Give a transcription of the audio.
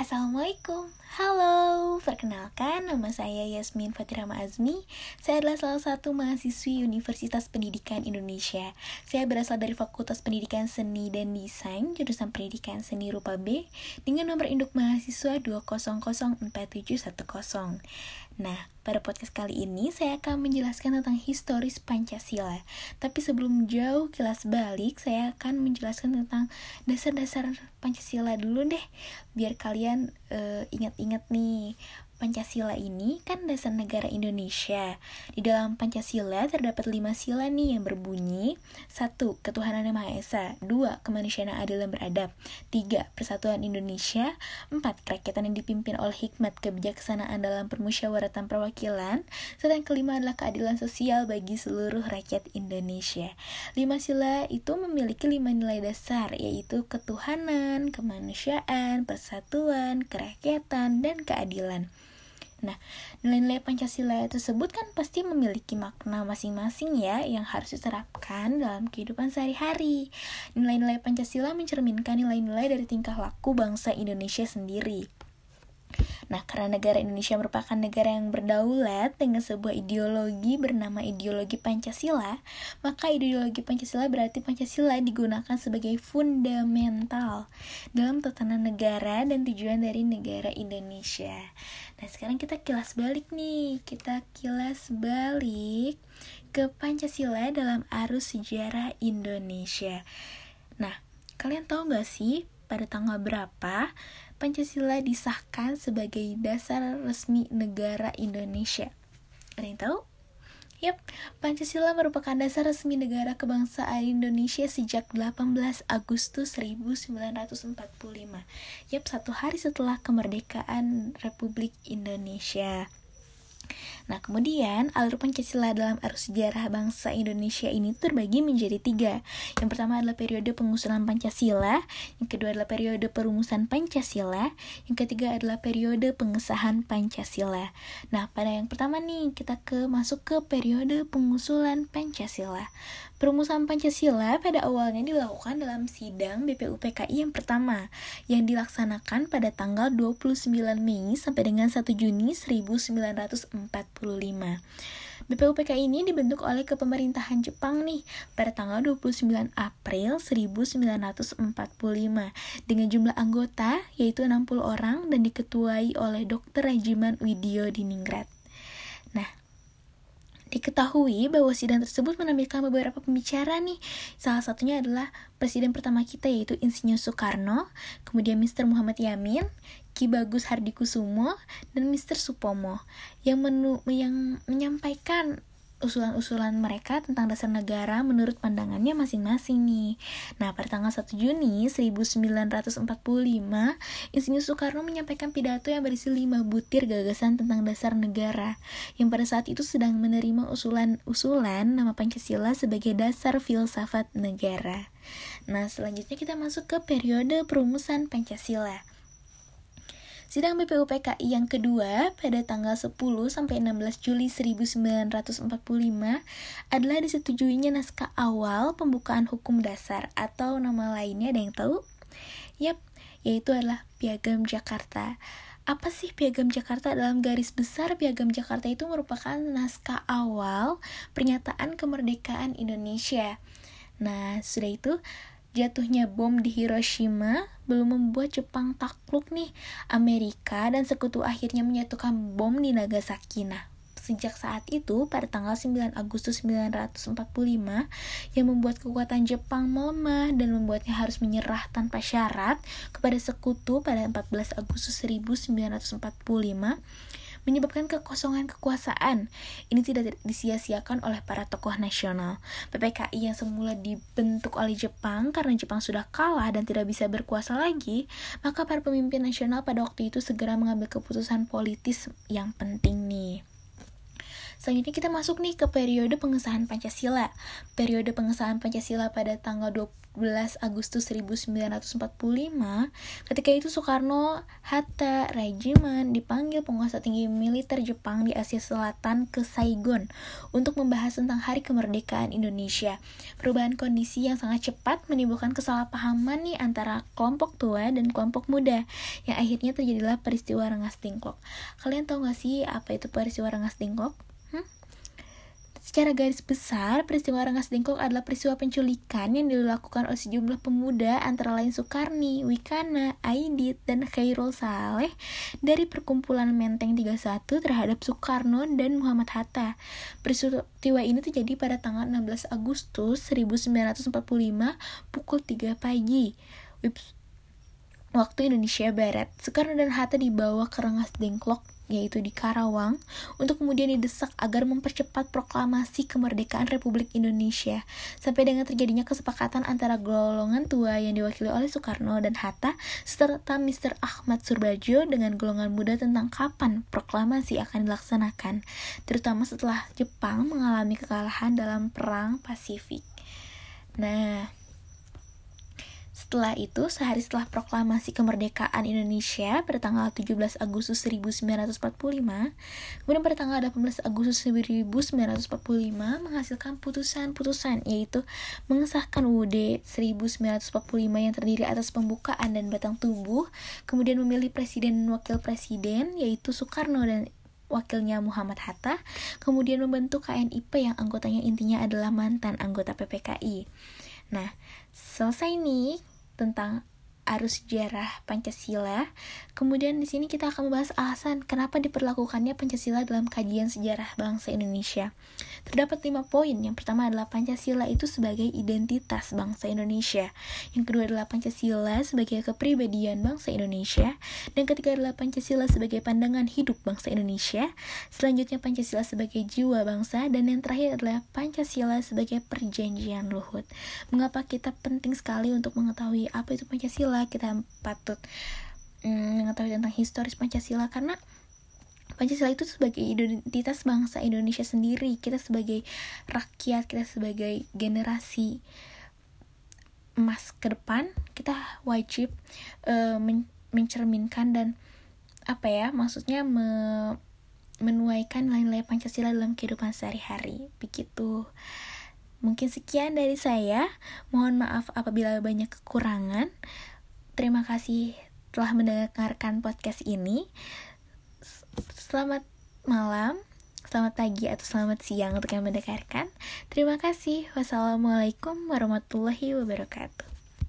Assalamualaikum, halo, perkenalkan nama saya Yasmin Fatirama Azmi. Saya adalah salah satu mahasiswi Universitas Pendidikan Indonesia. Saya berasal dari Fakultas Pendidikan Seni dan Desain, jurusan Pendidikan Seni Rupa B Dengan nomor induk mahasiswa 2004710 Nah, pada podcast kali ini saya akan menjelaskan tentang historis Pancasila. Tapi sebelum jauh kilas balik, saya akan menjelaskan tentang dasar-dasar Pancasila dulu deh Biar kalian uh, ingat-ingat nih Pancasila ini kan dasar negara Indonesia. Di dalam Pancasila terdapat lima sila nih yang berbunyi satu Ketuhanan yang Maha Esa dua Kemanusiaan yang adil dan beradab tiga Persatuan Indonesia empat Kerakyatan yang dipimpin oleh hikmat kebijaksanaan dalam permusyawaratan perwakilan serta yang kelima adalah keadilan sosial bagi seluruh rakyat Indonesia. Lima sila itu memiliki lima nilai dasar yaitu ketuhanan, kemanusiaan, persatuan, kerakyatan, dan keadilan. Nah, nilai-nilai Pancasila tersebut kan pasti memiliki makna masing-masing ya yang harus diterapkan dalam kehidupan sehari-hari. Nilai-nilai Pancasila mencerminkan nilai-nilai dari tingkah laku bangsa Indonesia sendiri. Nah, karena negara Indonesia merupakan negara yang berdaulat dengan sebuah ideologi bernama ideologi Pancasila, maka ideologi Pancasila berarti Pancasila digunakan sebagai fundamental dalam tatanan negara dan tujuan dari negara Indonesia. Nah, sekarang kita kilas balik nih. Kita kilas balik ke Pancasila dalam arus sejarah Indonesia. Nah, kalian tahu gak sih pada tanggal berapa Pancasila disahkan sebagai dasar resmi negara Indonesia. Ada yang tahu? Yap, Pancasila merupakan dasar resmi negara kebangsaan Indonesia sejak 18 Agustus 1945. Yap, satu hari setelah kemerdekaan Republik Indonesia. Nah, kemudian alur Pancasila dalam arus sejarah bangsa Indonesia ini terbagi menjadi tiga. Yang pertama adalah periode pengusulan Pancasila, yang kedua adalah periode perumusan Pancasila, yang ketiga adalah periode pengesahan Pancasila. Nah, pada yang pertama nih, kita ke masuk ke periode pengusulan Pancasila. Perumusan Pancasila pada awalnya dilakukan dalam sidang BPUPKI yang pertama yang dilaksanakan pada tanggal 29 Mei sampai dengan 1 Juni 1945. BPUPKI ini dibentuk oleh kepemerintahan Jepang nih pada tanggal 29 April 1945 dengan jumlah anggota yaitu 60 orang dan diketuai oleh Dr. Rajiman Widyo Diningrat. Nah, Diketahui bahwa sidang tersebut menampilkan beberapa pembicara nih. Salah satunya adalah presiden pertama kita yaitu Insinyur Soekarno, kemudian Mr. Muhammad Yamin, Ki Bagus Hardikusumo, dan Mr. Supomo yang, menu, yang menyampaikan usulan-usulan mereka tentang dasar negara menurut pandangannya masing-masing nih. Nah, pada tanggal 1 Juni 1945, Insinyur Soekarno menyampaikan pidato yang berisi lima butir gagasan tentang dasar negara, yang pada saat itu sedang menerima usulan-usulan nama Pancasila sebagai dasar filsafat negara. Nah, selanjutnya kita masuk ke periode perumusan Pancasila. Sidang BPUPKI yang kedua pada tanggal 10 sampai 16 Juli 1945 adalah disetujuinya naskah awal pembukaan hukum dasar atau nama lainnya ada yang tahu? Yap, yaitu adalah Piagam Jakarta. Apa sih Piagam Jakarta? Dalam garis besar, Piagam Jakarta itu merupakan naskah awal pernyataan kemerdekaan Indonesia. Nah, sudah itu jatuhnya bom di Hiroshima belum membuat Jepang takluk nih. Amerika dan sekutu akhirnya menyatukan bom di Nagasaki. Nah, sejak saat itu pada tanggal 9 Agustus 1945 yang membuat kekuatan Jepang melemah dan membuatnya harus menyerah tanpa syarat kepada sekutu pada 14 Agustus 1945 menyebabkan kekosongan kekuasaan. Ini tidak disia-siakan oleh para tokoh nasional. PPKI yang semula dibentuk oleh Jepang karena Jepang sudah kalah dan tidak bisa berkuasa lagi, maka para pemimpin nasional pada waktu itu segera mengambil keputusan politis yang penting nih. Selanjutnya kita masuk nih ke periode pengesahan Pancasila. Periode pengesahan Pancasila pada tanggal 12 Agustus 1945, ketika itu Soekarno, Hatta, Regimen dipanggil penguasa tinggi militer Jepang di Asia Selatan ke Saigon untuk membahas tentang hari kemerdekaan Indonesia. Perubahan kondisi yang sangat cepat menimbulkan kesalahpahaman nih antara kelompok tua dan kelompok muda, yang akhirnya terjadilah peristiwa Rengas Dengklok. Kalian tahu gak sih apa itu peristiwa Rengas Dengklok? Secara garis besar, peristiwa Rengas Dengklok adalah peristiwa penculikan yang dilakukan oleh sejumlah pemuda antara lain Soekarni, Wikana, Aidit, dan Khairul Saleh dari perkumpulan Menteng 31 terhadap Soekarno dan Muhammad Hatta. Peristiwa ini terjadi pada tanggal 16 Agustus 1945 pukul 3 pagi. Waktu Indonesia Barat, Soekarno dan Hatta dibawa ke Rengas Dengklok yaitu di Karawang, untuk kemudian didesak agar mempercepat proklamasi kemerdekaan Republik Indonesia, sampai dengan terjadinya kesepakatan antara golongan tua yang diwakili oleh Soekarno dan Hatta, serta Mr. Ahmad Surbajo dengan golongan muda tentang kapan proklamasi akan dilaksanakan, terutama setelah Jepang mengalami kekalahan dalam Perang Pasifik. Nah, setelah itu, sehari setelah proklamasi kemerdekaan Indonesia pada tanggal 17 Agustus 1945, kemudian pada tanggal 18 Agustus 1945 menghasilkan putusan-putusan yaitu mengesahkan UUD 1945 yang terdiri atas pembukaan dan batang tubuh, kemudian memilih presiden dan wakil presiden yaitu Soekarno dan wakilnya Muhammad Hatta, kemudian membentuk KNIP yang anggotanya intinya adalah mantan anggota PPKI. Nah, selesai nih tentang arus sejarah Pancasila. Kemudian di sini kita akan membahas alasan kenapa diperlakukannya Pancasila dalam kajian sejarah bangsa Indonesia. Terdapat lima poin. Yang pertama adalah Pancasila itu sebagai identitas bangsa Indonesia. Yang kedua adalah Pancasila sebagai kepribadian bangsa Indonesia. Dan ketiga adalah Pancasila sebagai pandangan hidup bangsa Indonesia. Selanjutnya Pancasila sebagai jiwa bangsa. Dan yang terakhir adalah Pancasila sebagai perjanjian luhut. Mengapa kita penting sekali untuk mengetahui apa itu Kita patut mm, mengetahui tentang historis Pancasila. Karena Pancasila itu sebagai identitas bangsa Indonesia sendiri kita sebagai rakyat kita sebagai generasi emas ke depan kita wajib uh, men mencerminkan dan apa ya maksudnya me menuaikan nilai-nilai Pancasila dalam kehidupan sehari-hari. Begitu. Mungkin sekian dari saya. Mohon maaf apabila banyak kekurangan Terima kasih telah mendengarkan podcast ini. Selamat malam, selamat pagi, atau selamat siang untuk yang mendengarkan. Terima kasih. Wassalamualaikum warahmatullahi wabarakatuh.